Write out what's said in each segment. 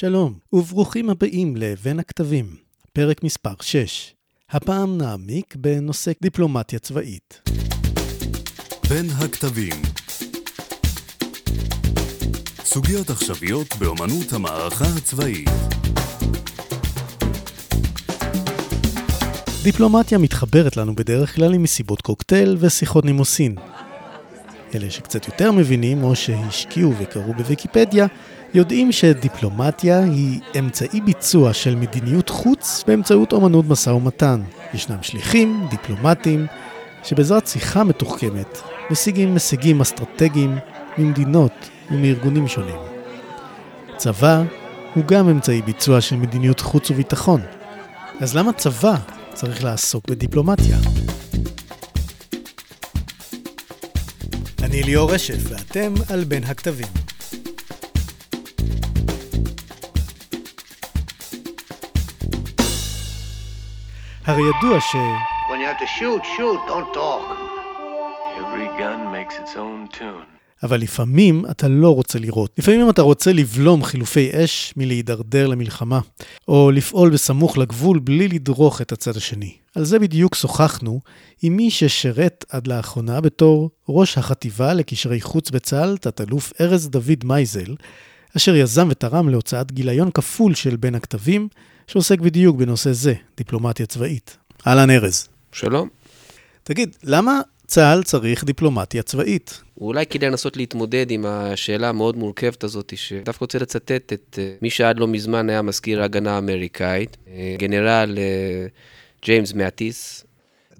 שלום, וברוכים הבאים ל"בין הכתבים", פרק מספר 6. הפעם נעמיק בנושא דיפלומטיה צבאית. בין הכתבים סוגיות עכשוויות באמנות המערכה הצבאית דיפלומטיה מתחברת לנו בדרך כלל עם מסיבות קוקטייל ושיחות נימוסין. אלה שקצת יותר מבינים, או שהשקיעו וקראו בוויקיפדיה, יודעים שדיפלומטיה היא אמצעי ביצוע של מדיניות חוץ באמצעות אומנות משא ומתן. ישנם שליחים, דיפלומטים, שבעזרת שיחה מתוחכמת משיגים הישגים אסטרטגיים ממדינות ומארגונים שונים. צבא הוא גם אמצעי ביצוע של מדיניות חוץ וביטחון. אז למה צבא צריך לעסוק בדיפלומטיה? אני ליאור רשף, ואתם על בין הכתבים. הרי ידוע ש... When you have to shoot, shoot, don't talk. Every gun makes its own tune. אבל לפעמים אתה לא רוצה לראות. לפעמים אתה רוצה לבלום חילופי אש מלהידרדר למלחמה, או לפעול בסמוך לגבול בלי לדרוך את הצד השני. על זה בדיוק שוחחנו עם מי ששירת עד לאחרונה בתור ראש החטיבה לקשרי חוץ בצה"ל, תת-אלוף ארז דוד מייזל, אשר יזם ותרם להוצאת גיליון כפול של בין הכתבים, שעוסק בדיוק בנושא זה, דיפלומטיה צבאית. אהלן ארז. שלום. תגיד, למה צה"ל צריך דיפלומטיה צבאית? אולי כדאי לנסות להתמודד עם השאלה המאוד מורכבת הזאת, שדווקא רוצה לצטט את אה, מי שעד לא מזמן היה מזכיר ההגנה האמריקאית, אה, גנרל אה, ג'יימס מאטיס.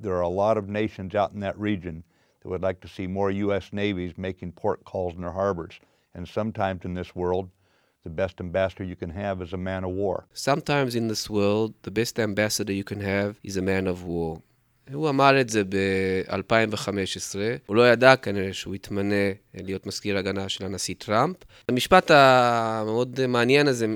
There are a lot of nations out in that region that would like to see more U.S. navies making port calls in their harbors. And sometimes in this world, the best ambassador you can have is a man of war. Sometimes in this world, the best ambassador you can have is a man of war. הוא אמר את זה ב-2015, הוא לא ידע כנראה שהוא יתמנה להיות מזכיר הגנה של הנשיא טראמפ. המשפט המאוד מעניין הזה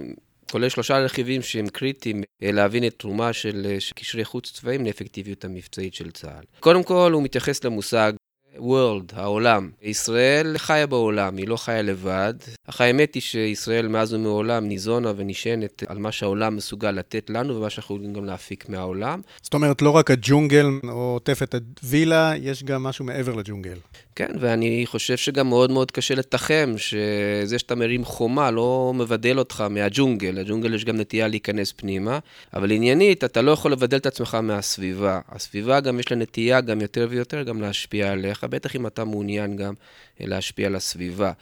כולל שלושה רכיבים שהם קריטיים להבין את תרומה של קשרי חוץ צבאיים לאפקטיביות המבצעית של צה"ל. קודם כל, הוא מתייחס למושג World, העולם. ישראל חיה בעולם, היא לא חיה לבד. אך האמת היא שישראל מאז ומעולם ניזונה ונשענת על מה שהעולם מסוגל לתת לנו ומה שאנחנו יכולים גם להפיק מהעולם. זאת אומרת, לא רק הג'ונגל או עוטפת הווילה, יש גם משהו מעבר לג'ונגל. כן, ואני חושב שגם מאוד מאוד קשה לתחם שזה שאתה מרים חומה לא מבדל אותך מהג'ונגל. הג'ונגל יש גם נטייה להיכנס פנימה, אבל עניינית, אתה לא יכול לבדל את עצמך מהסביבה. הסביבה גם יש לה נטייה גם יותר ויותר גם להשפיע עליך, בטח אם אתה מעוניין גם להשפיע על הסביבה.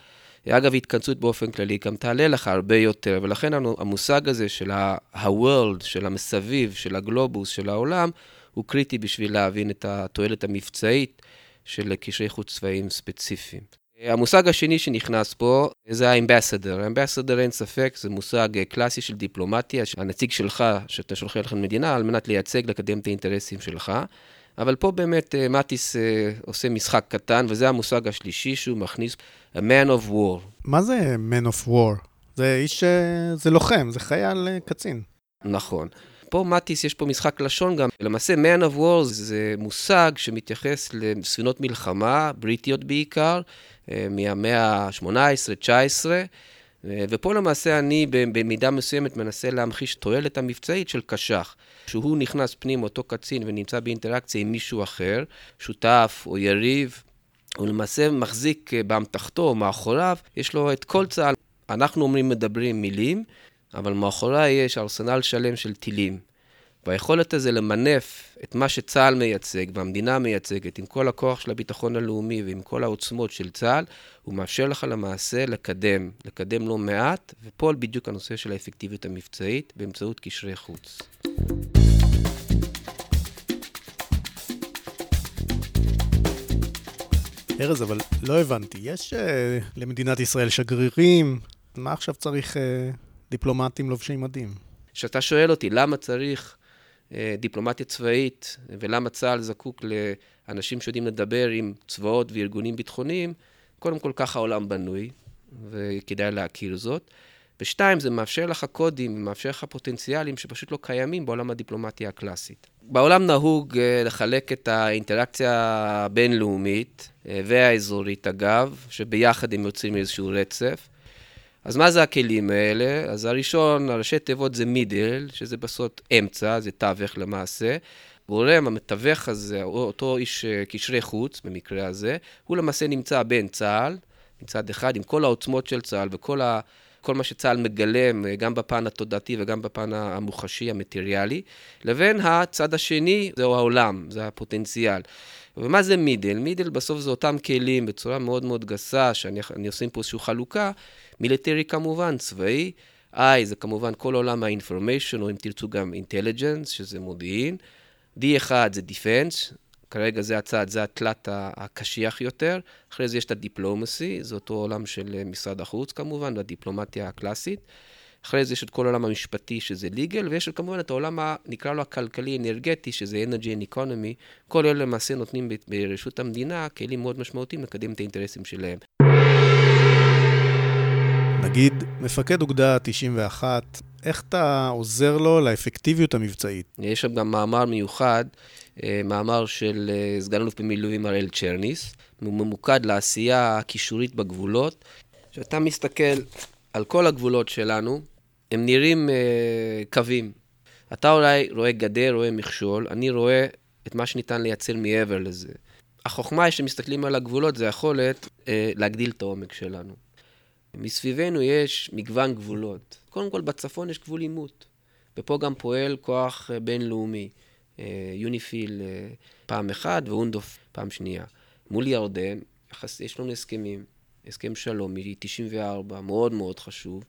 אגב, התכנסות באופן כללי גם תעלה לך הרבה יותר, ולכן המושג הזה של ה-world, של המסביב, של הגלובוס, של העולם, הוא קריטי בשביל להבין את התועלת המבצעית של קשרי חוץ צבאיים ספציפיים. המושג השני שנכנס פה זה האמבסדר. האמבסדר אין ספק, זה מושג קלאסי של דיפלומטיה, הנציג שלך, שאתה שולח לך למדינה, על מנת לייצג, לקדם את האינטרסים שלך. אבל פה באמת מטיס עושה משחק קטן, וזה המושג השלישי שהוא מכניס, a man of war. מה זה man of war? זה איש, זה לוחם, זה חייל קצין. נכון. פה מטיס, יש פה משחק לשון גם. למעשה, man of war זה מושג שמתייחס לספינות מלחמה, בריטיות בעיקר, מהמאה ה-18-19, ופה למעשה אני במידה מסוימת מנסה להמחיש תועלת המבצעית של קשח. שהוא נכנס פנים, אותו קצין, ונמצא באינטראקציה עם מישהו אחר, שותף או יריב, הוא למעשה מחזיק באמתחתו או מאחוריו, יש לו את כל צה"ל. אנחנו אומרים מדברים מילים, אבל מאחוריי יש ארסנל שלם של טילים. והיכולת הזה למנף את מה שצה"ל מייצג והמדינה מייצגת עם כל הכוח של הביטחון הלאומי ועם כל העוצמות של צה"ל, הוא מאפשר לך למעשה לקדם, לקדם לא מעט, ופה בדיוק הנושא של האפקטיביות המבצעית באמצעות קשרי חוץ. ארז, אבל לא הבנתי, יש uh, למדינת ישראל שגרירים, מה עכשיו צריך uh, דיפלומטים לובשי מדים? כשאתה שואל אותי למה צריך דיפלומטיה צבאית, ולמה צה"ל זקוק לאנשים שיודעים לדבר עם צבאות וארגונים ביטחוניים, קודם כל ככה העולם בנוי, וכדאי להכיר זאת. ושתיים, זה מאפשר לך קודים, מאפשר לך פוטנציאלים שפשוט לא קיימים בעולם הדיפלומטיה הקלאסית. בעולם נהוג לחלק את האינטראקציה הבינלאומית והאזורית, אגב, שביחד הם יוצרים איזשהו רצף. אז מה זה הכלים האלה? אז הראשון, הראשי תיבות זה מידל, שזה בסוף אמצע, זה תווך למעשה. גורם, המתווך הזה, אותו איש אה, קשרי חוץ, במקרה הזה, הוא למעשה נמצא בין צה"ל, מצד אחד, עם כל העוצמות של צה"ל וכל ה... כל מה שצה"ל מגלם, אה, גם בפן התודעתי וגם בפן המוחשי, המטריאלי, לבין הצד השני, זהו העולם, זה הפוטנציאל. ומה זה מידל? מידל בסוף זה אותם כלים בצורה מאוד מאוד גסה, שאני עושה פה איזושהי חלוקה, מיליטרי כמובן, צבאי. I זה כמובן כל עולם ה-information, או אם תרצו גם intelligence, שזה מודיעין. D1 זה defense, כרגע זה הצעד, זה התלת הקשיח יותר. אחרי זה יש את הדיפלומסי, זה אותו עולם של אה, משרד החוץ כמובן, והדיפלומטיה הקלאסית. אחרי זה יש את כל העולם המשפטי, שזה legal, ויש כמובן את העולם, ה, נקרא לו הכלכלי-אנרגטי, שזה energy and economy. כל אלה למעשה נותנים ברשות המדינה כלים מאוד משמעותיים לקדם את האינטרסים שלהם. נגיד, מפקד אוגדה 91, איך אתה עוזר לו לאפקטיביות המבצעית? יש שם גם מאמר מיוחד, מאמר של אה, סגן אלוף במילואים אראל צ'רניס, הוא ממוקד לעשייה הקישורית בגבולות. כשאתה מסתכל על כל הגבולות שלנו, הם נראים uh, קווים. אתה אולי רואה גדר, רואה מכשול, אני רואה את מה שניתן לייצר מעבר לזה. החוכמה היא שמסתכלים על הגבולות, זה יכולת uh, להגדיל את העומק שלנו. מסביבנו יש מגוון גבולות. קודם כל, בצפון יש גבול עימות, ופה גם פועל כוח uh, בינלאומי. יוניפיל פעם אחת ואונדוף פעם שנייה. מול ירדן, יש לנו הסכמים, הסכם שלום מ-94, מאוד מאוד חשוב.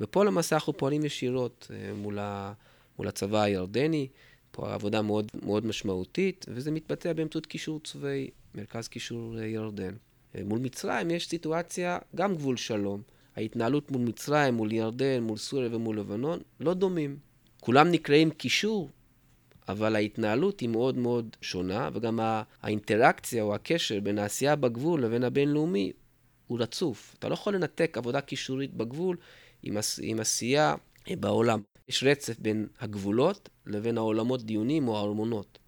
ופה למעשה אנחנו פועלים ישירות אה, מול, ה, מול הצבא הירדני, פה עבודה מאוד, מאוד משמעותית, וזה מתבצע באמצעות קישור צבאי, מרכז קישור אה, ירדן. אה, מול מצרים יש סיטואציה, גם גבול שלום. ההתנהלות מול מצרים, מול ירדן, מול סוריה ומול לבנון, לא דומים. כולם נקראים קישור, אבל ההתנהלות היא מאוד מאוד שונה, וגם האינטראקציה או הקשר בין העשייה בגבול לבין הבינלאומי הוא רצוף. אתה לא יכול לנתק עבודה קישורית בגבול עם, עם עשייה אה, בעולם. יש רצף בין הגבולות לבין העולמות דיונים או הארמונות.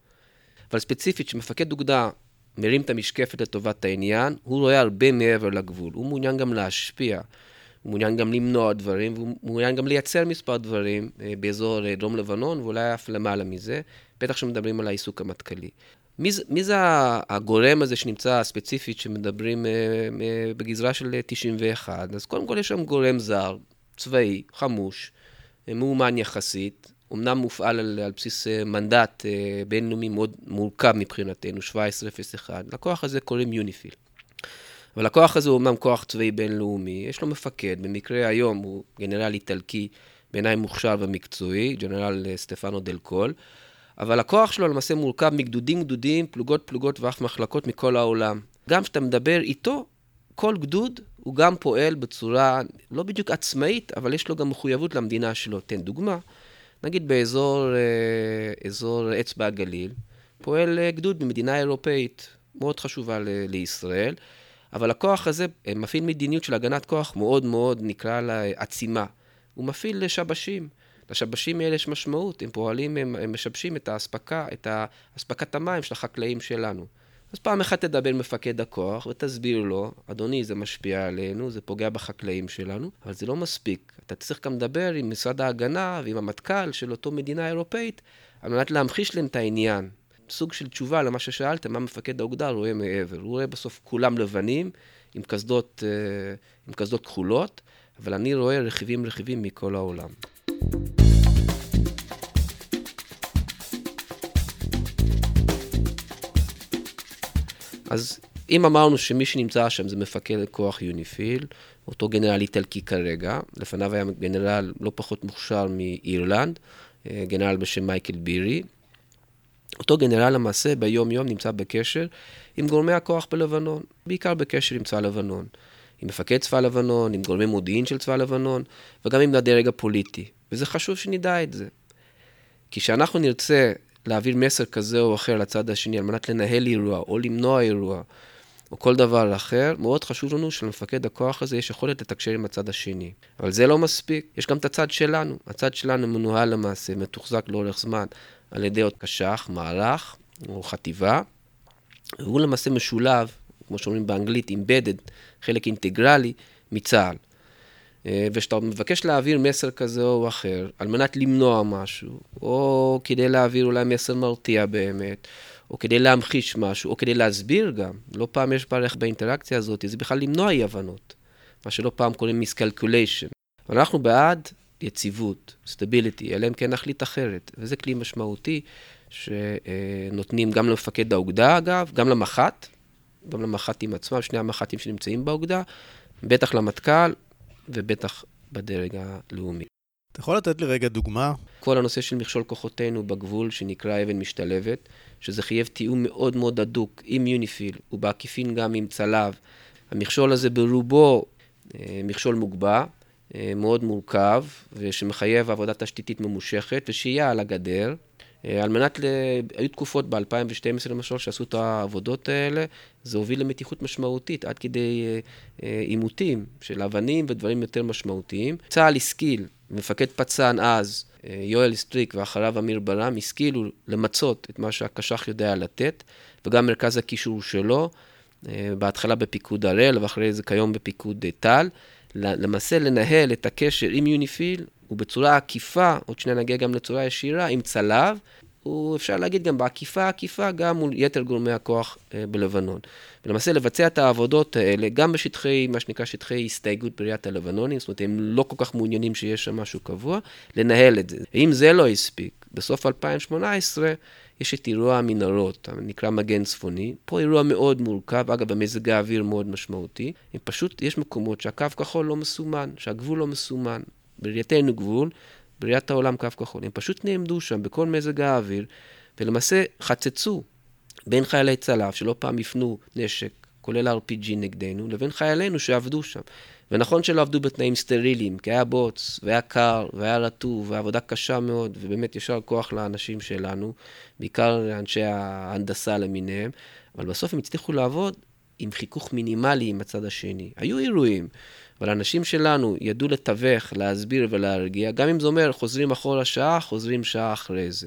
אבל ספציפית, כשמפקד אוגדה מרים את המשקפת לטובת העניין, הוא רואה הרבה מעבר לגבול. הוא מעוניין גם להשפיע, הוא מעוניין גם למנוע דברים, והוא מעוניין גם לייצר מספר דברים אה, באזור אה, דרום לבנון, ואולי אף למעלה מזה, בטח כשמדברים על העיסוק המטכ"לי. מי, מי זה הגורם הזה שנמצא ספציפית, שמדברים בגזרה של 91? אז קודם כל יש שם גורם זר, צבאי, חמוש, מאומן יחסית, אמנם מופעל על, על בסיס אה, מנדט אה, בינלאומי מאוד מורכב מבחינתנו, 1701. לכוח הזה קוראים יוניפיל. אבל הכוח הזה הוא אמנם כוח צבאי בינלאומי, יש לו מפקד, במקרה היום הוא גנרל איטלקי, בעיניי מוכשר ומקצועי, גנרל אה, סטפנו דל קול, אבל הכוח שלו למעשה מורכב מגדודים גדודים, פלוגות פלוגות ואף מחלקות מכל העולם. גם כשאתה מדבר איתו, כל גדוד הוא גם פועל בצורה לא בדיוק עצמאית, אבל יש לו גם מחויבות למדינה שלו. תן דוגמה, נגיד באזור אה, אזור אצבע הגליל, פועל אה, גדוד ממדינה אירופאית מאוד חשובה לישראל, אבל הכוח הזה אה, מפעיל מדיניות של הגנת כוח מאוד מאוד, נקרא לה עצימה. הוא מפעיל שבשים. לשבשים האלה יש משמעות, הם פועלים, הם, הם משבשים את האספקה, את אספקת המים של החקלאים שלנו. אז פעם אחת תדבר עם מפקד הכוח ותסביר לו, אדוני, זה משפיע עלינו, זה פוגע בחקלאים שלנו, אבל זה לא מספיק. אתה צריך גם לדבר עם משרד ההגנה ועם המטכ"ל של אותו מדינה אירופאית, על מנת להמחיש להם את העניין. סוג של תשובה למה ששאלתם, מה מפקד האוגדה רואה מעבר. הוא רואה בסוף כולם לבנים, עם קסדות, אה, עם קסדות כחולות, אבל אני רואה רכיבים רכיבים מכל העולם. אז אם אמרנו שמי שנמצא שם זה מפקד כוח יוניפיל, אותו גנרל איטלקי כרגע, לפניו היה גנרל לא פחות מוכשר מאירלנד, אה, גנרל בשם מייקל בירי. אותו גנרל למעשה ביום-יום נמצא בקשר עם גורמי הכוח בלבנון, בעיקר בקשר עם צבא לבנון. עם מפקד צבא לבנון, עם גורמי מודיעין של צבא לבנון, וגם עם הדרג הפוליטי. וזה חשוב שנדע את זה. כי כשאנחנו נרצה להעביר מסר כזה או אחר לצד השני על מנת לנהל אירוע או למנוע אירוע או כל דבר אחר, מאוד חשוב לנו שלמפקד הכוח הזה יש יכולת לתקשר עם הצד השני. אבל זה לא מספיק, יש גם את הצד שלנו. הצד שלנו מנוהל למעשה, מתוחזק לאורך זמן על ידי עוד קש"ח, מערך או חטיבה, והוא למעשה משולב, כמו שאומרים באנגלית, embedded, חלק אינטגרלי מצה"ל. אה, וכשאתה מבקש להעביר מסר כזה או אחר, על מנת למנוע משהו, או כדי להעביר אולי מסר מרתיע באמת, או כדי להמחיש משהו, או כדי להסביר גם, לא פעם יש ערך באינטראקציה הזאת, זה בכלל למנוע אי-הבנות, מה שלא פעם קוראים miscalculation. אנחנו בעד יציבות, סטביליטי, אלא אם כן נחליט אחרת, וזה כלי משמעותי שנותנים גם למפקד האוגדה, אגב, גם למח"ט, גם למח"טים עצמם, שני המח"טים שנמצאים באוגדה, בטח למטכ"ל ובטח בדרג הלאומי. אתה יכול לתת לי רגע דוגמה? כל הנושא של מכשול כוחותינו בגבול, שנקרא אבן משתלבת, שזה חייב תיאום מאוד מאוד הדוק עם יוניפיל, ובעקיפין גם עם צלב. המכשול הזה ברובו אה, מכשול מוגבע, אה, מאוד מורכב, ושמחייב עבודה תשתיתית ממושכת, ושהייה על הגדר. אה, על מנת, ל... היו תקופות ב-2012 למשל, שעשו את העבודות האלה, זה הוביל למתיחות משמעותית, עד כדי עימותים של אבנים ודברים יותר משמעותיים. צה"ל השכיל, מפקד פצ"ן אז, יואל סטריק ואחריו אמיר ברם, השכילו למצות את מה שהקש"ח יודע לתת, וגם מרכז הקישור שלו, בהתחלה בפיקוד הראל, ואחרי זה כיום בפיקוד טל. למעשה לנהל את הקשר עם יוניפיל, ובצורה עקיפה, עוד שניה נגיע גם לצורה ישירה, עם צלב, הוא אפשר להגיד גם בעקיפה עקיפה, גם מול יתר גורמי הכוח אה, בלבנון. ולמעשה לבצע את העבודות האלה, גם בשטחי, מה שנקרא שטחי הסתייגות בראיית הלבנונים, זאת אומרת, הם לא כל כך מעוניינים שיש שם משהו קבוע, לנהל את זה. אם זה לא הספיק, בסוף 2018, יש את אירוע המנהרות, נקרא מגן צפוני. פה אירוע מאוד מורכב, אגב, במזג האוויר מאוד משמעותי. פשוט, יש מקומות שהקו כחול לא מסומן, שהגבול לא מסומן. בראייתנו גבול, בראיית העולם קו כחול. הם פשוט נעמדו שם בכל מזג האוויר, ולמעשה חצצו בין חיילי צלף, שלא פעם הפנו נשק, כולל RPG נגדנו, לבין חיילינו שעבדו שם. ונכון שלא עבדו בתנאים סטריליים, כי היה בוץ, והיה קר, והיה רטוב, ועבודה קשה מאוד, ובאמת יישר כוח לאנשים שלנו, בעיקר לאנשי ההנדסה למיניהם, אבל בסוף הם הצליחו לעבוד עם חיכוך מינימלי עם הצד השני. היו אירועים. אבל האנשים שלנו ידעו לתווך, להסביר ולהרגיע, גם אם זה אומר חוזרים אחורה שעה, חוזרים שעה אחרי זה.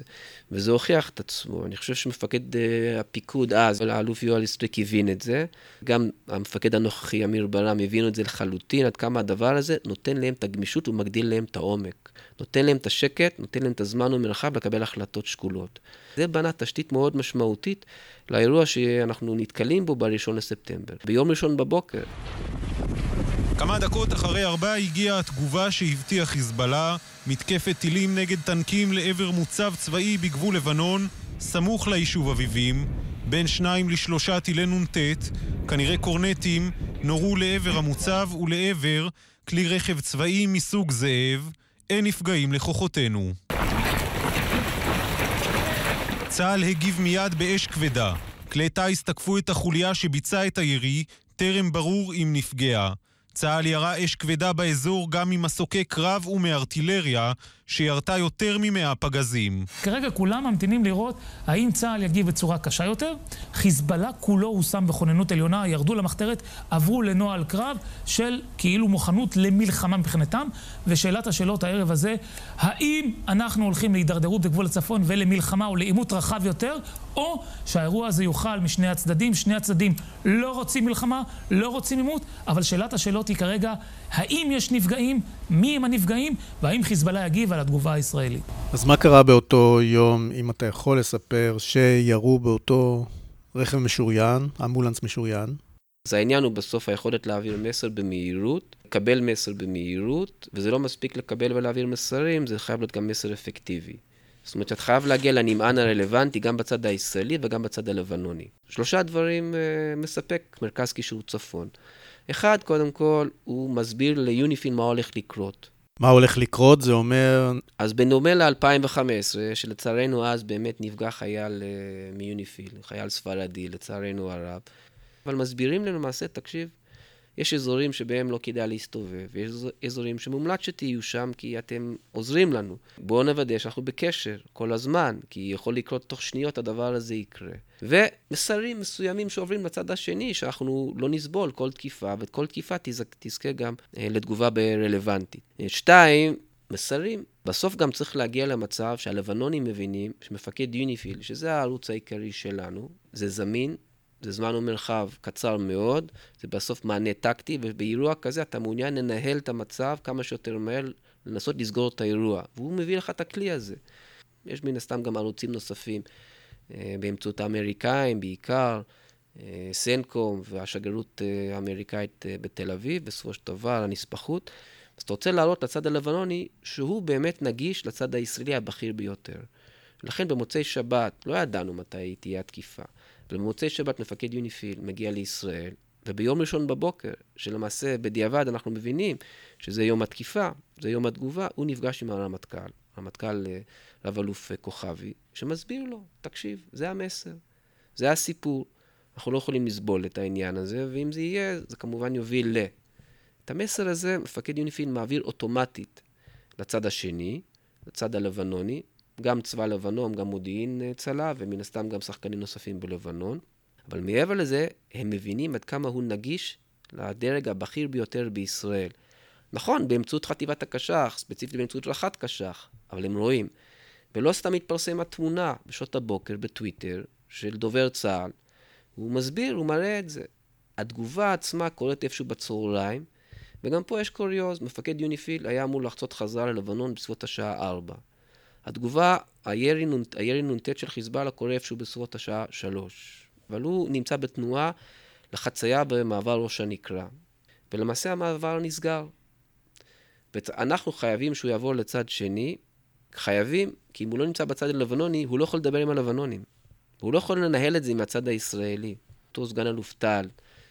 וזה הוכיח את עצמו. אני חושב שמפקד אה, הפיקוד אז, האלוף יואל סטריק הבין את זה. גם המפקד הנוכחי, אמיר ברעם, הבינו את זה לחלוטין, עד כמה הדבר הזה נותן להם את הגמישות ומגדיל להם את העומק. נותן להם את השקט, נותן להם את הזמן ומרחב לקבל החלטות שקולות. זה בנה תשתית מאוד משמעותית לאירוע שאנחנו נתקלים בו ב-1 לספטמבר. ביום ראשון בבוקר. כמה דקות אחרי ארבע הגיעה התגובה שהבטיח חיזבאללה, מתקפת טילים נגד טנקים לעבר מוצב צבאי בגבול לבנון, סמוך ליישוב אביבים, בין שניים לשלושה טילי נ"ט, כנראה קורנטים, נורו לעבר המוצב ולעבר כלי רכב צבאי מסוג זאב, אין נפגעים לכוחותינו. צה"ל הגיב מיד באש כבדה. כלי טיס תקפו את החוליה שביצעה את הירי, טרם ברור אם נפגעה. צה"ל ירה אש כבדה באזור גם ממסוקי קרב ומארטילריה, שירתה יותר ממאה פגזים. כרגע כולם ממתינים לראות האם צה"ל יגיב בצורה קשה יותר. חיזבאללה כולו הושם בכוננות עליונה, ירדו למחתרת, עברו לנוהל קרב של כאילו מוכנות למלחמה מבחינתם. ושאלת השאלות הערב הזה, האם אנחנו הולכים להידרדרות בגבול הצפון ולמלחמה או לעימות רחב יותר, או שהאירוע הזה יוכל משני הצדדים, שני הצדדים לא רוצים מלחמה, לא רוצים עימות, אבל שאלת השאלות היא כרגע, האם יש נפגעים, מי הם הנפגעים, והאם חיזבאללה יגיב על התגובה הישראלית. אז מה קרה באותו יום, אם אתה יכול לספר, שירו באותו רכב משוריין, אמבולנס משוריין? אז העניין הוא בסוף היכולת להעביר מסר במהירות, לקבל מסר במהירות, וזה לא מספיק לקבל ולהעביר מסרים, זה חייב להיות גם מסר אפקטיבי. זאת אומרת, אתה חייב להגיע לנמען הרלוונטי גם בצד הישראלי וגם בצד הלבנוני. שלושה דברים uh, מספק מרכז קישור צפון. אחד, קודם כל, הוא מסביר ליוניפין מה הולך לקרות. מה הולך לקרות? זה אומר... אז בדומה ל-2015, שלצערנו אז באמת נפגע חייל uh, מיוניפיל, חייל ספרדי, לצערנו הרב. אבל מסבירים לנו למעשה, תקשיב, יש אזורים שבהם לא כדאי להסתובב, ויש אזורים שמומלץ שתהיו שם כי אתם עוזרים לנו. בואו נוודא שאנחנו בקשר כל הזמן, כי יכול לקרות תוך שניות הדבר הזה יקרה. ומסרים מסוימים שעוברים לצד השני, שאנחנו לא נסבול כל תקיפה, וכל תקיפה תזכה גם אה, לתגובה רלוונטית. שתיים, מסרים. בסוף גם צריך להגיע למצב שהלבנונים מבינים שמפקד יוניפיל, שזה הערוץ העיקרי שלנו, זה זמין, זה זמן ומרחב קצר מאוד, זה בסוף מענה טקטי, ובאירוע כזה אתה מעוניין לנהל את המצב כמה שיותר מהר, לנסות לסגור את האירוע, והוא מביא לך את הכלי הזה. יש מן הסתם גם ערוצים נוספים, אה, באמצעות האמריקאים בעיקר, אה, סנקום והשגרירות אה, האמריקאית בתל אביב, בסופו של דבר, הנספחות. אז אתה רוצה להראות לצד הלבנוני שהוא באמת נגיש לצד הישראלי הבכיר ביותר. לכן במוצאי שבת, לא ידענו מתי תהיה התקיפה, במוצאי שבת מפקד יוניפיל מגיע לישראל, וביום ראשון בבוקר, שלמעשה בדיעבד אנחנו מבינים שזה יום התקיפה, זה יום התגובה, הוא נפגש עם הרמטכ"ל, רמטכ"ל אה, רב-אלוף אה, כוכבי, שמסביר לו, תקשיב, זה המסר, זה הסיפור. אנחנו לא יכולים לסבול את העניין הזה, ואם זה יהיה, זה כמובן יוביל ל... את המסר הזה מפקד יוניפיל מעביר אוטומטית לצד השני, לצד הלבנוני, גם צבא לבנון, גם מודיעין אה, צלע, ומן הסתם גם שחקנים נוספים בלבנון. אבל מעבר לזה, הם מבינים עד כמה הוא נגיש לדרג הבכיר ביותר בישראל. נכון, באמצעות חטיבת הקש"ח, ספציפית באמצעות רח"ט קש"ח, אבל הם רואים. ולא סתם מתפרסם התמונה בשעות הבוקר בטוויטר של דובר צה"ל. הוא מסביר, הוא מראה את זה. התגובה עצמה קורית איפשהו בצהריים, וגם פה יש קוריוז, מפקד יוניפיל היה אמור לחצות חזרה ללבנון בסביבות השעה 4. התגובה, הירי, נ"ט של חיזבאללה קורה איפשהו בסביבות השעה 3. אבל הוא נמצא בתנועה לחצייה במעבר ראש הנקרה. ולמעשה המעבר נסגר. ואנחנו חייבים שהוא יעבור לצד שני, חייבים, כי אם הוא לא נמצא בצד הלבנוני, הוא לא יכול לדבר עם הלבנונים. הוא לא יכול לנהל את זה עם הצד הישראלי. אותו סגן אלוף טל,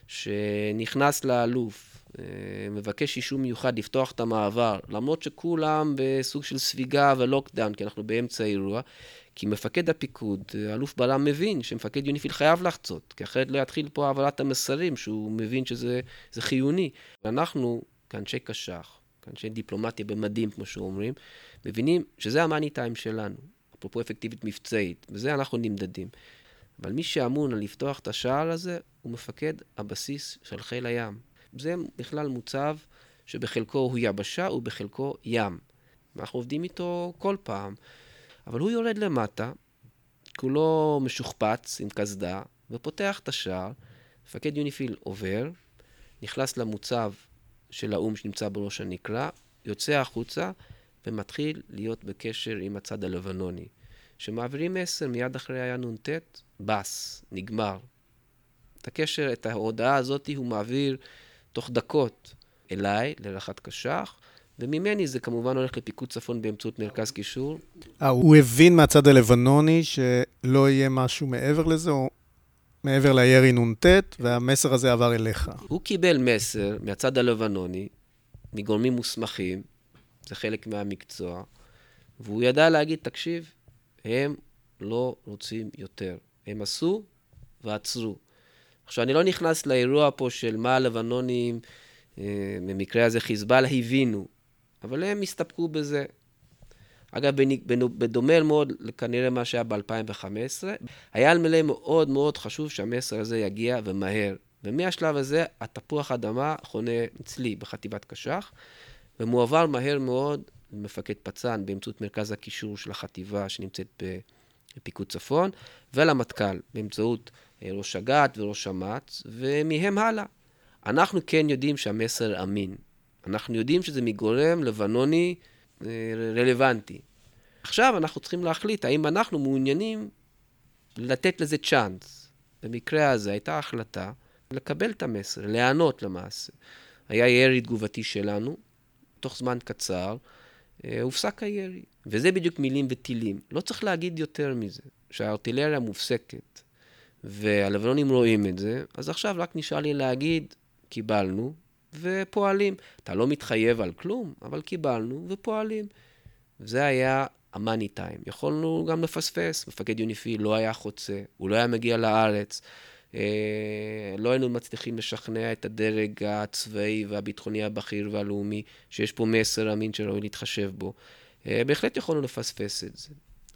שנכנס לאלוף, מבקש אישור מיוחד לפתוח את המעבר, למרות שכולם בסוג של ספיגה ולוקדאון, כי אנחנו באמצע האירוע, כי מפקד הפיקוד, אלוף בלם, מבין שמפקד יוניפיל חייב לחצות, כי אחרת לא יתחיל פה העברת המסרים, שהוא מבין שזה חיוני. ואנחנו, כאנשי קש"ח, כאנשי דיפלומטיה במדים, כמו שאומרים, מבינים שזה המאני טיים שלנו, אפרופו אפקטיבית מבצעית, וזה אנחנו נמדדים. אבל מי שאמון על לפתוח את השער הזה, הוא מפקד הבסיס של חיל הים. זה בכלל מוצב שבחלקו הוא יבשה ובחלקו ים. ואנחנו עובדים איתו כל פעם. אבל הוא יורד למטה, כולו משוכפץ עם קסדה, ופותח את השער. מפקד יוניפיל עובר, נכנס למוצב של האו"ם שנמצא בראש הנקרה, יוצא החוצה ומתחיל להיות בקשר עם הצד הלבנוני. שמעבירים מסר מיד אחרי היה נ"ט, בס, נגמר. את הקשר, את ההודעה הזאת הוא מעביר תוך דקות אליי, לרח"ט קש"ח, וממני זה כמובן הולך לפיקוד צפון באמצעות מרכז קישור. אה, הוא הבין מהצד הלבנוני שלא יהיה משהו מעבר לזה, או מעבר לירי נ"ט, והמסר הזה עבר אליך. הוא קיבל מסר מהצד הלבנוני, מגורמים מוסמכים, זה חלק מהמקצוע, והוא ידע להגיד, תקשיב, הם לא רוצים יותר. הם עשו ועצרו. עכשיו, אני לא נכנס לאירוע פה של מה הלבנונים, אה, במקרה הזה חיזבאללה, הבינו. אבל הם הסתפקו בזה. אגב, בדומה מאוד כנראה מה שהיה ב-2015, היה על מלא מאוד מאוד חשוב שהמסר הזה יגיע ומהר. ומהשלב הזה, התפוח אדמה חונה אצלי בחטיבת קש"ח, ומועבר מהר מאוד למפקד פצ"ן באמצעות מרכז הקישור של החטיבה שנמצאת בפיקוד צפון, ולמטכ"ל באמצעות ראש אג"ת וראש אמ"ץ, ומהם הלאה. אנחנו כן יודעים שהמסר אמין. אנחנו יודעים שזה מגורם לבנוני אה, רלוונטי. עכשיו אנחנו צריכים להחליט האם אנחנו מעוניינים לתת לזה צ'אנס. במקרה הזה הייתה החלטה לקבל את המסר, להיענות למעשה. היה ירי תגובתי שלנו, תוך זמן קצר, אה, הופסק הירי. וזה בדיוק מילים וטילים. לא צריך להגיד יותר מזה, שהארטילריה מופסקת, והלבנונים רואים את זה, אז עכשיו רק נשאר לי להגיד, קיבלנו, ופועלים. אתה לא מתחייב על כלום, אבל קיבלנו ופועלים. זה היה המאני טיים. יכולנו גם לפספס. מפקד יוניפיל לא היה חוצה, הוא לא היה מגיע לארץ. אה, לא היינו מצליחים לשכנע את הדרג הצבאי והביטחוני הבכיר והלאומי שיש פה מסר אמין שראוי להתחשב בו. אה, בהחלט יכולנו לפספס את זה.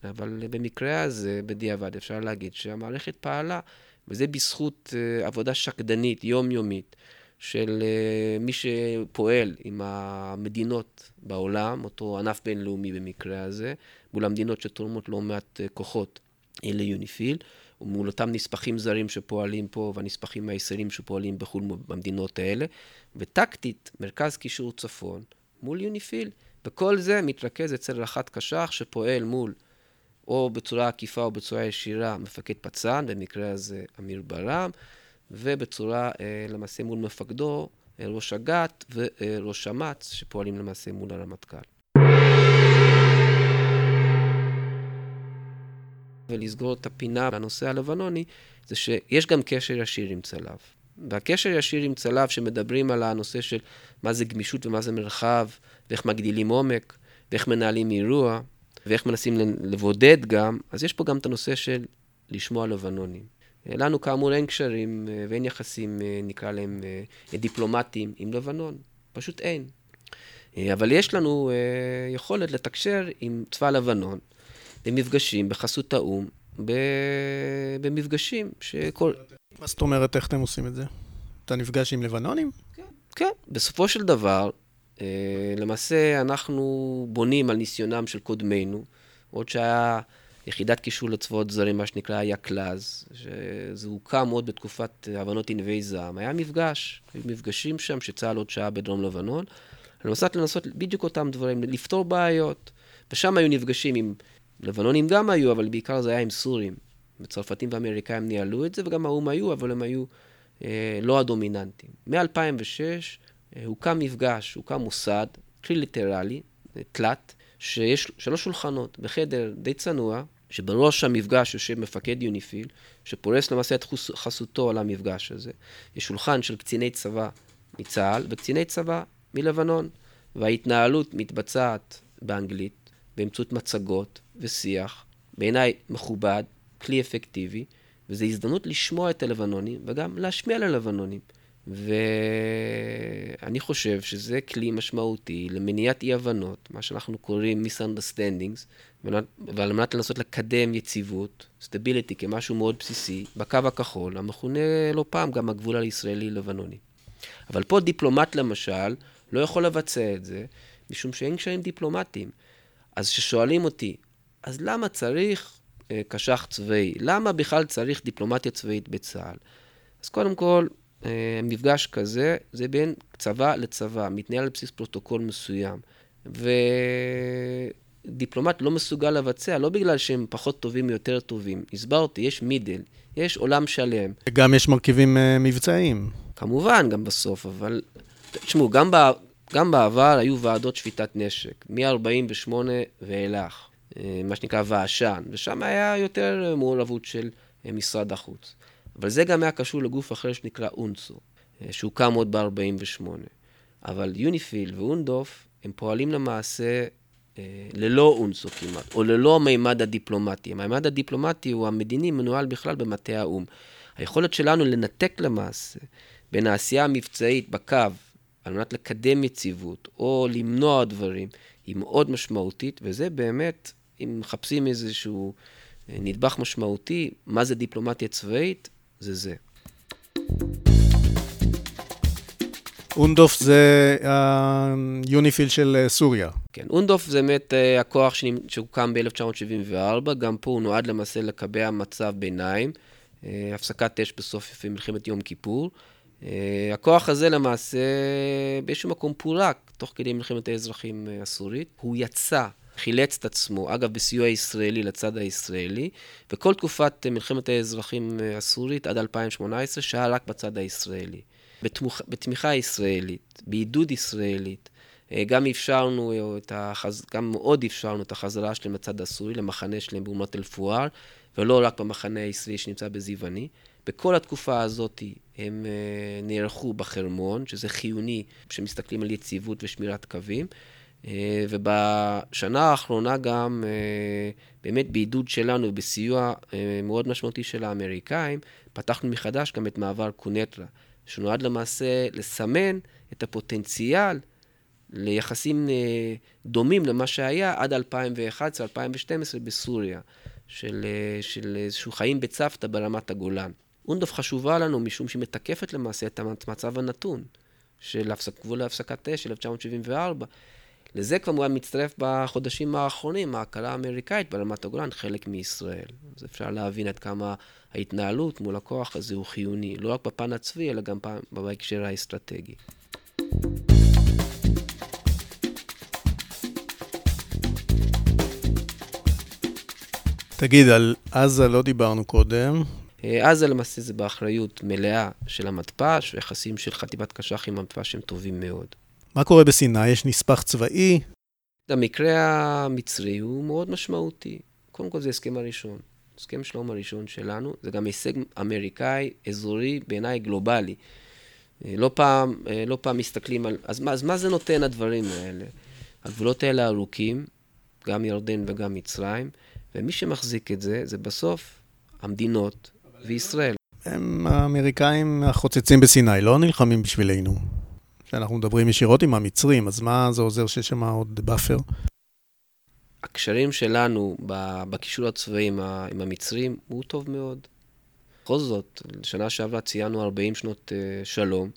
אבל במקרה הזה, בדיעבד, אפשר להגיד שהמערכת פעלה, וזה בזכות אה, עבודה שקדנית, יומיומית, של uh, מי שפועל עם המדינות בעולם, אותו ענף בינלאומי במקרה הזה, מול המדינות שתורמות לא מעט uh, כוחות ליוניפיל. מול אותם נספחים זרים שפועלים פה, והנספחים הישראלים שפועלים בחו"ל במדינות האלה, וטקטית, מרכז קישור צפון מול יוניפיל. וכל זה מתרכז אצל רח"ט קש"ח שפועל מול, או בצורה עקיפה או בצורה ישירה, מפקד פצ"ן, במקרה הזה אמיר ברם, ובצורה, אה, למעשה, מול מפקדו, אה, ראש אג"ת וראש אמ"ץ, שפועלים למעשה מול הרמטכ"ל. ולסגור את הפינה בנושא הלבנוני, זה שיש גם קשר ישיר עם צלב. והקשר ישיר עם צלב, שמדברים על הנושא של מה זה גמישות ומה זה מרחב, ואיך מגדילים עומק, ואיך מנהלים אירוע, ואיך מנסים לבודד גם, אז יש פה גם את הנושא של לשמוע לבנונים. לנו כאמור אין קשרים אה, ואין יחסים, אה, נקרא להם, אה, דיפלומטיים עם לבנון. פשוט אין. אבל יש לנו יכולת לתקשר עם צבא לבנון במפגשים, בחסות האו"ם, במפגשים שכל... מה זאת אומרת, איך אתם עושים את זה? אתה נפגש עם לבנונים? כן. כן. בסופו של דבר, למעשה אנחנו בונים על ניסיונם של קודמינו, עוד שהיה יחידת קישור לצבאות זרים, מה שנקרא היה קלאז, שזה הוקם עוד בתקופת הבנות ענבי זעם. היה מפגש, היו מפגשים שם שצה"ל עוד שעה בדרום לבנון, מנת לנסות בדיוק אותם דברים, לפתור בעיות. ושם היו נפגשים עם, לבנונים גם היו, אבל בעיקר זה היה עם סורים. וצרפתים ואמריקאים ניהלו את זה, וגם האו"ם היו, אבל הם היו אה, לא הדומיננטיים. מ-2006 אה, הוקם מפגש, הוקם מוסד, טריליטרלי, תלת, שיש שלוש שולחנות בחדר די צנוע, שבראש המפגש יושב מפקד יוניפיל, שפורס למעשה את חסותו על המפגש הזה. יש שולחן של קציני צבא מצה"ל וקציני צבא מלבנון, וההתנהלות מתבצעת באנגלית, באמצעות מצגות ושיח, בעיניי מכובד, כלי אפקטיבי, וזו הזדמנות לשמוע את הלבנונים וגם להשמיע ללבנונים. ואני חושב שזה כלי משמעותי למניעת אי-הבנות, מה שאנחנו קוראים misunderstandings, ועל מנת לנסות לקדם יציבות, stability כמשהו מאוד בסיסי, בקו הכחול, המכונה לא פעם גם הגבול הישראלי-לבנוני. אבל פה דיפלומט למשל לא יכול לבצע את זה, משום שאין קשיים דיפלומטיים. אז כששואלים אותי, אז למה צריך אה, קש"ח צבאי? למה בכלל צריך דיפלומטיה צבאית בצה"ל? אז קודם כל, מפגש כזה, זה בין צבא לצבא, מתנהל על בסיס פרוטוקול מסוים. ודיפלומט לא מסוגל לבצע, לא בגלל שהם פחות טובים או יותר טובים. הסברתי, יש middle, יש עולם שלם. גם יש מרכיבים uh, מבצעיים. כמובן, גם בסוף, אבל... תשמעו, גם, בע... גם בעבר היו ועדות שביתת נשק, מ-48 ואילך, אה, מה שנקרא ועשן, ושם היה יותר מעורבות של משרד החוץ. אבל זה גם היה קשור לגוף אחר שנקרא אונסו, אה, שהוקם עוד ב-48. אבל יוניפיל ואונדוף, הם פועלים למעשה אה, ללא אונסו כמעט, או ללא המימד הדיפלומטי. המימד הדיפלומטי הוא המדיני מנוהל בכלל במטה האו"ם. היכולת שלנו לנתק למעשה בין העשייה המבצעית בקו, על מנת לקדם יציבות, או למנוע דברים, היא מאוד משמעותית, וזה באמת, אם מחפשים איזשהו אה, נדבך משמעותי, מה זה דיפלומטיה צבאית, זה זה. אונדוף זה היוניפיל של אה, סוריה. כן, אונדוף זה באמת אה, הכוח שהוקם ב-1974, גם פה הוא נועד למעשה לקבע מצב ביניים, אה, הפסקת אש בסוף מלחמת יום כיפור. הכוח הזה למעשה באיזשהו מקום פורק תוך כדי מלחמת האזרחים הסורית. הוא יצא חילץ את עצמו, אגב, בסיוע ישראלי לצד הישראלי, וכל תקופת מלחמת האזרחים הסורית עד 2018 שהיה רק בצד הישראלי. בתמוך, בתמיכה ישראלית, בעידוד ישראלית, אה, גם אפשרנו אה, את החז... גם מאוד אפשרנו את החזרה שלהם לצד הסורי, למחנה שלהם באומת אל-פואר, ולא רק במחנה הישראלי שנמצא בזיווני. בכל התקופה הזאת הם אה, נערכו בחרמון, שזה חיוני כשמסתכלים על יציבות ושמירת קווים. אה, ובשנה האחרונה גם, אה, באמת בעידוד שלנו ובסיוע אה, מאוד משמעותי של האמריקאים, פתחנו מחדש גם את מעבר קונטרה, שנועד למעשה לסמן את הפוטנציאל ליחסים דומים למה שהיה עד 2011-2012 בסוריה, של, של איזשהו חיים בצוותא ברמת הגולן. אונדוב חשובה לנו משום שהיא מתקפת למעשה את המצב הנתון של הפסק, גבול להפסקת אש של 1974. לזה כמובן מצטרף בחודשים האחרונים ההכרה האמריקאית ברמת הגולן חלק מישראל. אז אפשר להבין עד כמה ההתנהלות מול הכוח הזה הוא חיוני, לא רק בפן הצבאי, אלא גם בהקשר האסטרטגי. תגיד, על עזה לא דיברנו קודם. אה, עזה למעשה זה באחריות מלאה של המתפ"ש, ויחסים של חטיבת קש"ח עם המתפ"ש הם טובים מאוד. מה קורה בסיני? יש נספח צבאי? המקרה המצרי הוא מאוד משמעותי. קודם כל זה הסכם הראשון. הסכם שלום הראשון שלנו, זה גם הישג אמריקאי, אזורי, בעיניי גלובלי. אה, לא פעם, אה, לא פעם מסתכלים על... אז מה, אז מה זה נותן הדברים האלה? הגבולות האלה ארוכים, גם ירדן וגם מצרים, ומי שמחזיק את זה, זה בסוף המדינות וישראל. הם האמריקאים החוצצים בסיני, לא נלחמים בשבילנו. שאנחנו מדברים ישירות עם המצרים, אז מה זה עוזר שיש שם עוד buffer? הקשרים שלנו בקישור הצבאי עם, עם המצרים הוא טוב מאוד. בכל זאת, שנה שעברה ציינו 40 שנות אה, שלום,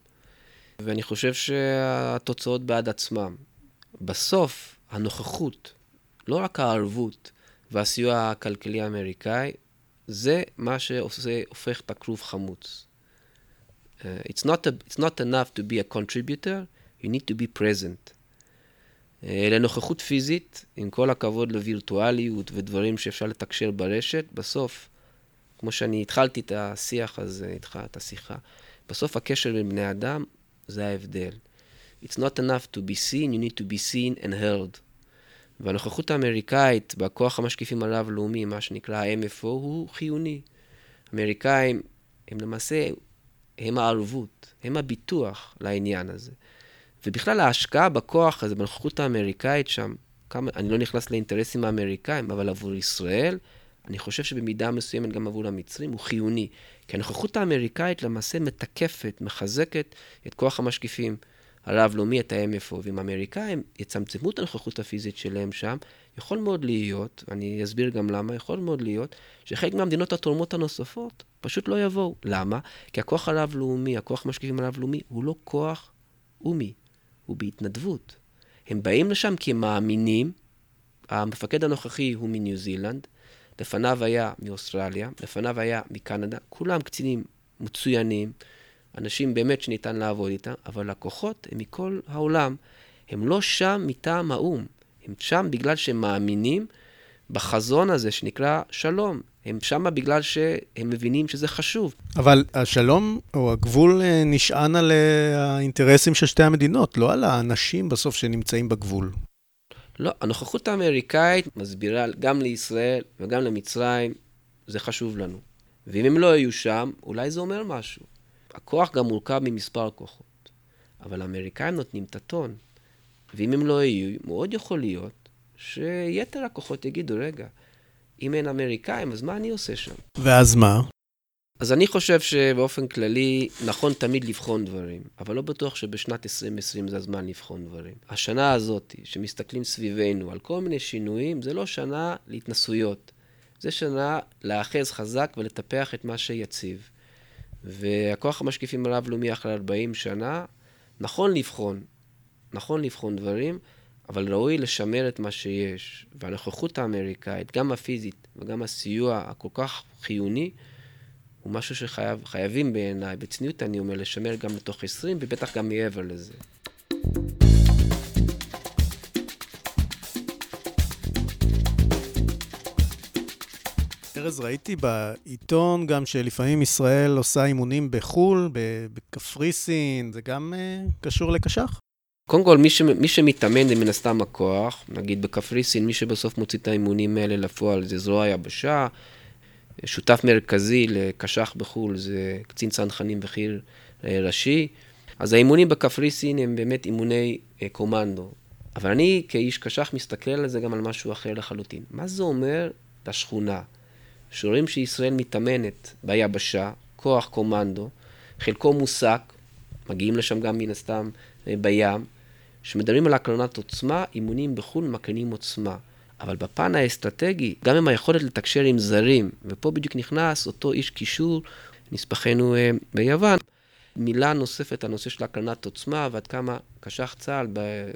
ואני חושב שהתוצאות בעד עצמם. בסוף, הנוכחות, לא רק הערבות והסיוע הכלכלי האמריקאי, זה מה שהופך את הכרוב חמוץ. Uh, it's, not a, it's not enough to be a contributor, you need to be present. Uh, לנוכחות פיזית, עם כל הכבוד לווירטואליות ודברים שאפשר לתקשר ברשת, בסוף, כמו שאני התחלתי את השיח הזה איתך, את השיחה, בסוף הקשר בין בני אדם זה ההבדל. It's not enough to be seen, you need to be seen and heard. והנוכחות האמריקאית בכוח המשקיפים הרב-לאומי, מה שנקרא ה-MFO, הוא חיוני. אמריקאים הם למעשה, הם הערבות, הם הביטוח לעניין הזה. ובכלל ההשקעה בכוח הזה, בנוכחות האמריקאית שם, כמה, אני לא נכנס לאינטרסים האמריקאים, אבל עבור ישראל, אני חושב שבמידה מסוימת גם עבור המצרים, הוא חיוני. כי הנוכחות האמריקאית למעשה מתקפת, מחזקת את כוח המשקיפים. הרב-לאומי, את ה-MFO, ואם האמריקאים יצמצמו את הנוכחות הפיזית שלהם שם, יכול מאוד להיות, אני אסביר גם למה, יכול מאוד להיות, שחלק מהמדינות התורמות הנוספות פשוט לא יבואו. למה? כי הכוח הרב-לאומי, הכוח המשקיפים הרב-לאומי, הוא לא כוח אומי, הוא בהתנדבות. הם באים לשם כי הם מאמינים, המפקד הנוכחי הוא מניו זילנד, לפניו היה מאוסטרליה, לפניו היה מקנדה, כולם קצינים מצוינים, אנשים באמת שניתן לעבוד איתם, אבל לקוחות הם מכל העולם. הם לא שם מטעם האו"ם, הם שם בגלל שהם מאמינים בחזון הזה שנקרא שלום. הם שם בגלל שהם מבינים שזה חשוב. אבל השלום או הגבול אה, נשען על אה, האינטרסים של שתי המדינות, לא על האנשים בסוף שנמצאים בגבול. לא, הנוכחות האמריקאית מסבירה גם לישראל וגם למצרים, זה חשוב לנו. ואם הם לא היו שם, אולי זה אומר משהו. הכוח גם מורכב ממספר כוחות, אבל האמריקאים נותנים את הטון. ואם הם לא יהיו, מאוד יכול להיות שיתר הכוחות יגידו, רגע, אם אין אמריקאים, אז מה אני עושה שם? ואז מה? אז אני חושב שבאופן כללי נכון תמיד לבחון דברים, אבל לא בטוח שבשנת 2020 זה הזמן לבחון דברים. השנה הזאת, שמסתכלים סביבנו על כל מיני שינויים, זה לא שנה להתנסויות. זה שנה להאחז חזק ולטפח את מה שיציב. והכוח המשקיפים הרב-לאומי אחרי 40 שנה, נכון לבחון, נכון לבחון דברים, אבל ראוי לשמר את מה שיש. והנוכחות האמריקאית, גם הפיזית וגם הסיוע הכל כך חיוני, הוא משהו שחייבים בעיניי, בצניעות אני אומר, לשמר גם לתוך 20 ובטח גם מעבר לזה. ארז, ראיתי בעיתון גם שלפעמים ישראל עושה אימונים בחו"ל, בקפריסין, זה גם uh, קשור לקש"ח? קודם כל, מי, ש... מי שמתאמן זה מן הסתם הכוח. נגיד בקפריסין, מי שבסוף מוציא את האימונים האלה לפועל זה זרוע היבשה. שותף מרכזי לקש"ח בחו"ל זה קצין צנחנים וחי"ר אה, ראשי. אז האימונים בקפריסין הם באמת אימוני uh, קומנדו. אבל אני כאיש קש"ח מסתכל על זה גם על משהו אחר לחלוטין. מה זה אומר לשכונה? שרואים שישראל מתאמנת ביבשה, כוח קומנדו, חלקו מוסק, מגיעים לשם גם מן הסתם אה, בים, שמדברים על הקרנת עוצמה, אימונים בחו"ל מקרינים עוצמה. אבל בפן האסטרטגי, גם עם היכולת לתקשר עם זרים, ופה בדיוק נכנס אותו איש קישור, נספחנו אה, ביוון, מילה נוספת, הנושא של הקרנת עוצמה, ועד כמה קשח צה"ל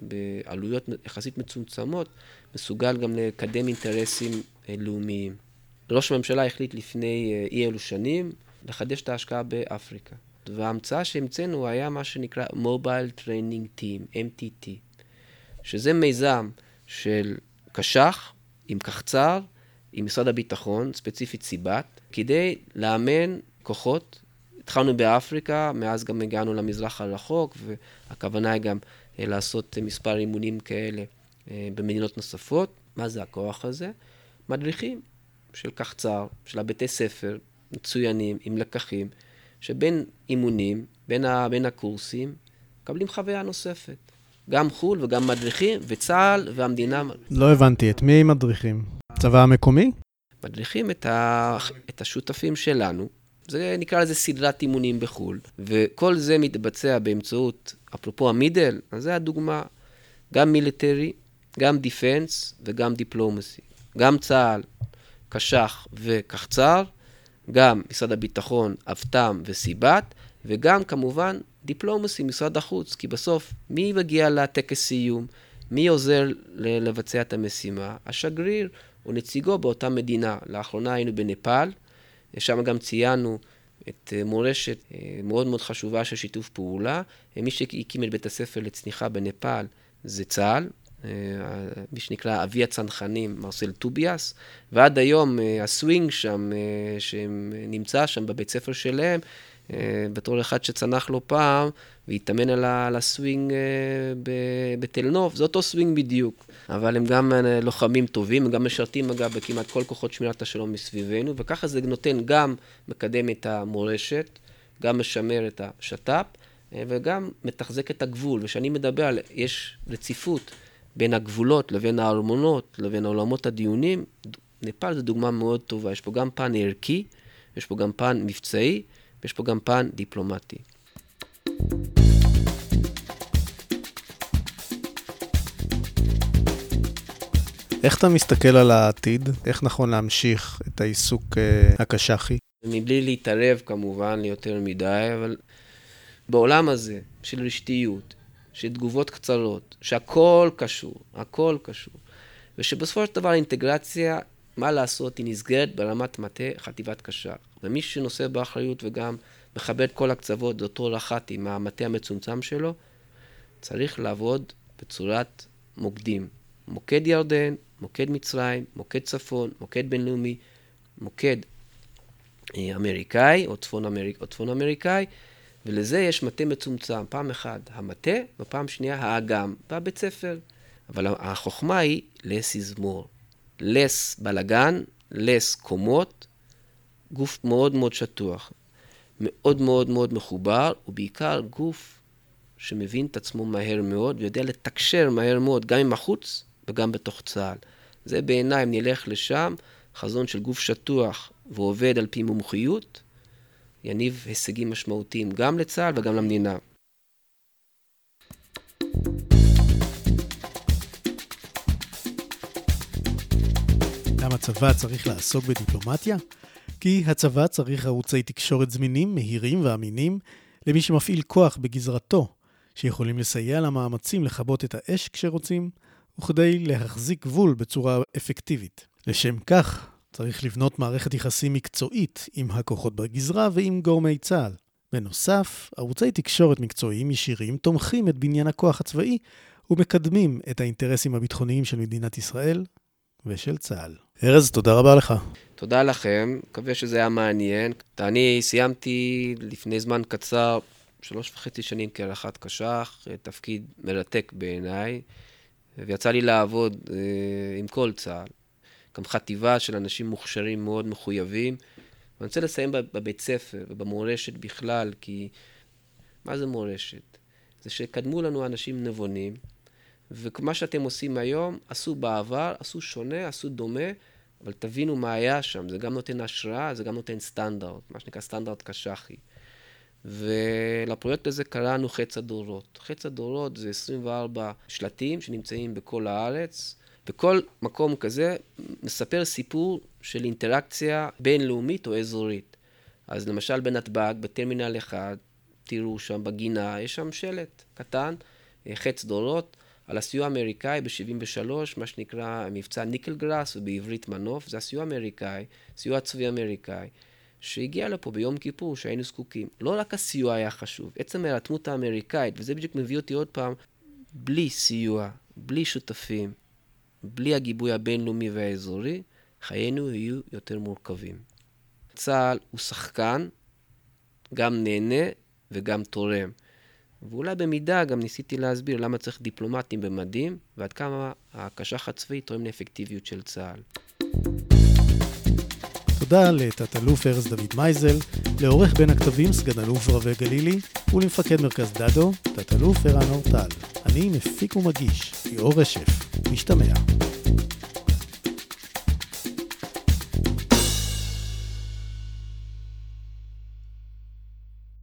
בעלויות יחסית מצומצמות, מסוגל גם לקדם אינטרסים אה, לאומיים. ראש הממשלה החליט לפני אה, אי אלו שנים לחדש את ההשקעה באפריקה. וההמצאה שהמצאנו היה מה שנקרא Mobile Training Team, MTT, שזה מיזם של קש"ח עם קחצ"ר, עם משרד הביטחון, ספציפית סיבת, כדי לאמן כוחות. התחלנו באפריקה, מאז גם הגענו למזרח הרחוק, והכוונה היא גם אה, לעשות מספר אימונים כאלה אה, במדינות נוספות. מה זה הכוח הזה? מדריכים של קחצ"ר, של הבתי ספר, מצוינים, עם לקחים, שבין אימונים, בין, ה, בין הקורסים, מקבלים חוויה נוספת. גם חו"ל וגם מדריכים, וצה"ל והמדינה. לא הבנתי, את מי מדריכים? צבא המקומי? מדריכים את, ה... את השותפים שלנו. זה נקרא לזה סדרת אימונים בחו"ל, וכל זה מתבצע באמצעות, אפרופו המידל, אז זה הדוגמה, גם military, גם defense וגם diplomacy. גם צה"ל, קש"ח וקחצ"ר, גם משרד הביטחון, אבט"ם וסיב"ט, וגם כמובן diplomacy, משרד החוץ, כי בסוף מי מגיע לטקס סיום? מי עוזר לבצע את המשימה? השגריר או נציגו באותה מדינה. לאחרונה היינו בנפאל, שם גם ציינו את אה, מורשת אה, מאוד מאוד חשובה של שיתוף פעולה. מי שהקים את בית הספר לצניחה בנפאל זה צה"ל, אה, מי שנקרא אבי הצנחנים, מרסל טוביאס, ועד היום ה-swing שם, שנמצא שם בבית ספר שלהם, בתור אחד שצנח לא פעם, והתאמן על ה-swing בתל נוף, זה אותו סווינג בדיוק. אבל הם גם לוחמים טובים, הם גם משרתים אגב בכמעט כל כוחות שמירת השלום מסביבנו, וככה זה נותן גם מקדם את המורשת, גם משמר את השת"פ, וגם מתחזק את הגבול. וכשאני מדבר על, יש רציפות בין הגבולות לבין הארמונות, לבין עולמות הדיונים, נפאל זו דוגמה מאוד טובה. יש פה גם פן ערכי, יש פה גם פן מבצעי, ויש פה גם פן דיפלומטי. איך אתה מסתכל על העתיד? איך נכון להמשיך את העיסוק uh, הקשחי? מבלי להתערב כמובן ליותר מדי, אבל בעולם הזה של רשתיות, של תגובות קצרות, שהכל קשור, הכל קשור, ושבסופו של דבר האינטגרציה, מה לעשות, היא נסגרת ברמת מטה חטיבת קשר. ומי שנושא באחריות וגם מכבד כל הקצוות, זה אותו רח"ט עם המטה המצומצם שלו, צריך לעבוד בצורת מוקדים. מוקד ירדן, מוקד מצרים, מוקד צפון, מוקד בינלאומי, מוקד אה, אמריקאי או צפון, אמריק, או צפון אמריקאי, ולזה יש מטה מצומצם. פעם אחת המטה, ופעם שנייה האגם, והבית ספר. אבל החוכמה היא less is more. less בלאגן, less קומות, גוף מאוד מאוד שטוח, מאוד מאוד מאוד מחובר, ובעיקר גוף שמבין את עצמו מהר מאוד ויודע לתקשר מהר מאוד, גם עם החוץ וגם בתוך צה"ל. זה בעיניי, אם נלך לשם, חזון של גוף שטוח ועובד על פי מומחיות, יניב הישגים משמעותיים גם לצה"ל וגם למדינה. למה הצבא צריך לעסוק בדיפלומטיה? כי הצבא צריך ערוצי תקשורת זמינים, מהירים ואמינים למי שמפעיל כוח בגזרתו, שיכולים לסייע למאמצים לכבות את האש כשרוצים, וכדי להחזיק גבול בצורה אפקטיבית. לשם כך, צריך לבנות מערכת יחסים מקצועית עם הכוחות בגזרה ועם גורמי צה"ל. בנוסף, ערוצי תקשורת מקצועיים ישירים תומכים את בניין הכוח הצבאי ומקדמים את האינטרסים הביטחוניים של מדינת ישראל ושל צה"ל. ארז, תודה רבה לך. תודה לכם, מקווה שזה היה מעניין. אני סיימתי לפני זמן קצר, שלוש וחצי שנים כהלכת קש"ח, תפקיד מרתק בעיניי. ויצא לי לעבוד אה, עם כל צה"ל, גם חטיבה של אנשים מוכשרים מאוד מחויבים. ואני רוצה לסיים בבית ספר ובמורשת בכלל, כי מה זה מורשת? זה שקדמו לנו אנשים נבונים, ומה שאתם עושים היום, עשו בעבר, עשו שונה, עשו דומה, אבל תבינו מה היה שם, זה גם נותן השראה, זה גם נותן סטנדרט, מה שנקרא סטנדרט קשחי. ולפרויקט הזה קראנו חץ הדורות. חץ הדורות זה 24 שלטים שנמצאים בכל הארץ. וכל מקום כזה מספר סיפור של אינטראקציה בינלאומית או אזורית. אז למשל בנתב"ג, בטרמינל 1, תראו שם בגינה, יש שם שלט קטן, אה, חץ דורות, על הסיוע האמריקאי ב-73, מה שנקרא מבצע ניקל גראס, ובעברית מנוף, זה הסיוע האמריקאי, סיוע צבאי אמריקאי, שהגיע לפה ביום כיפור, שהיינו זקוקים. לא רק הסיוע היה חשוב, עצם ההירתמות האמריקאית, וזה בדיוק מביא אותי עוד פעם, בלי סיוע, בלי שותפים, בלי הגיבוי הבינלאומי והאזורי, חיינו יהיו יותר מורכבים. צה"ל הוא שחקן, גם נהנה וגם תורם. ואולי במידה גם ניסיתי להסביר למה צריך דיפלומטים במדים, ועד כמה הקשח הצבאי תורם לאפקטיביות של צה"ל. תודה לתת-אלוף ארז דוד מייזל, לעורך בין הכתבים סגן אלוף רבי גלילי, ולמפקד מרכז דדו, תת-אלוף ערן אורטל. אני מפיק ומגיש, ליאור רשף. משתמע.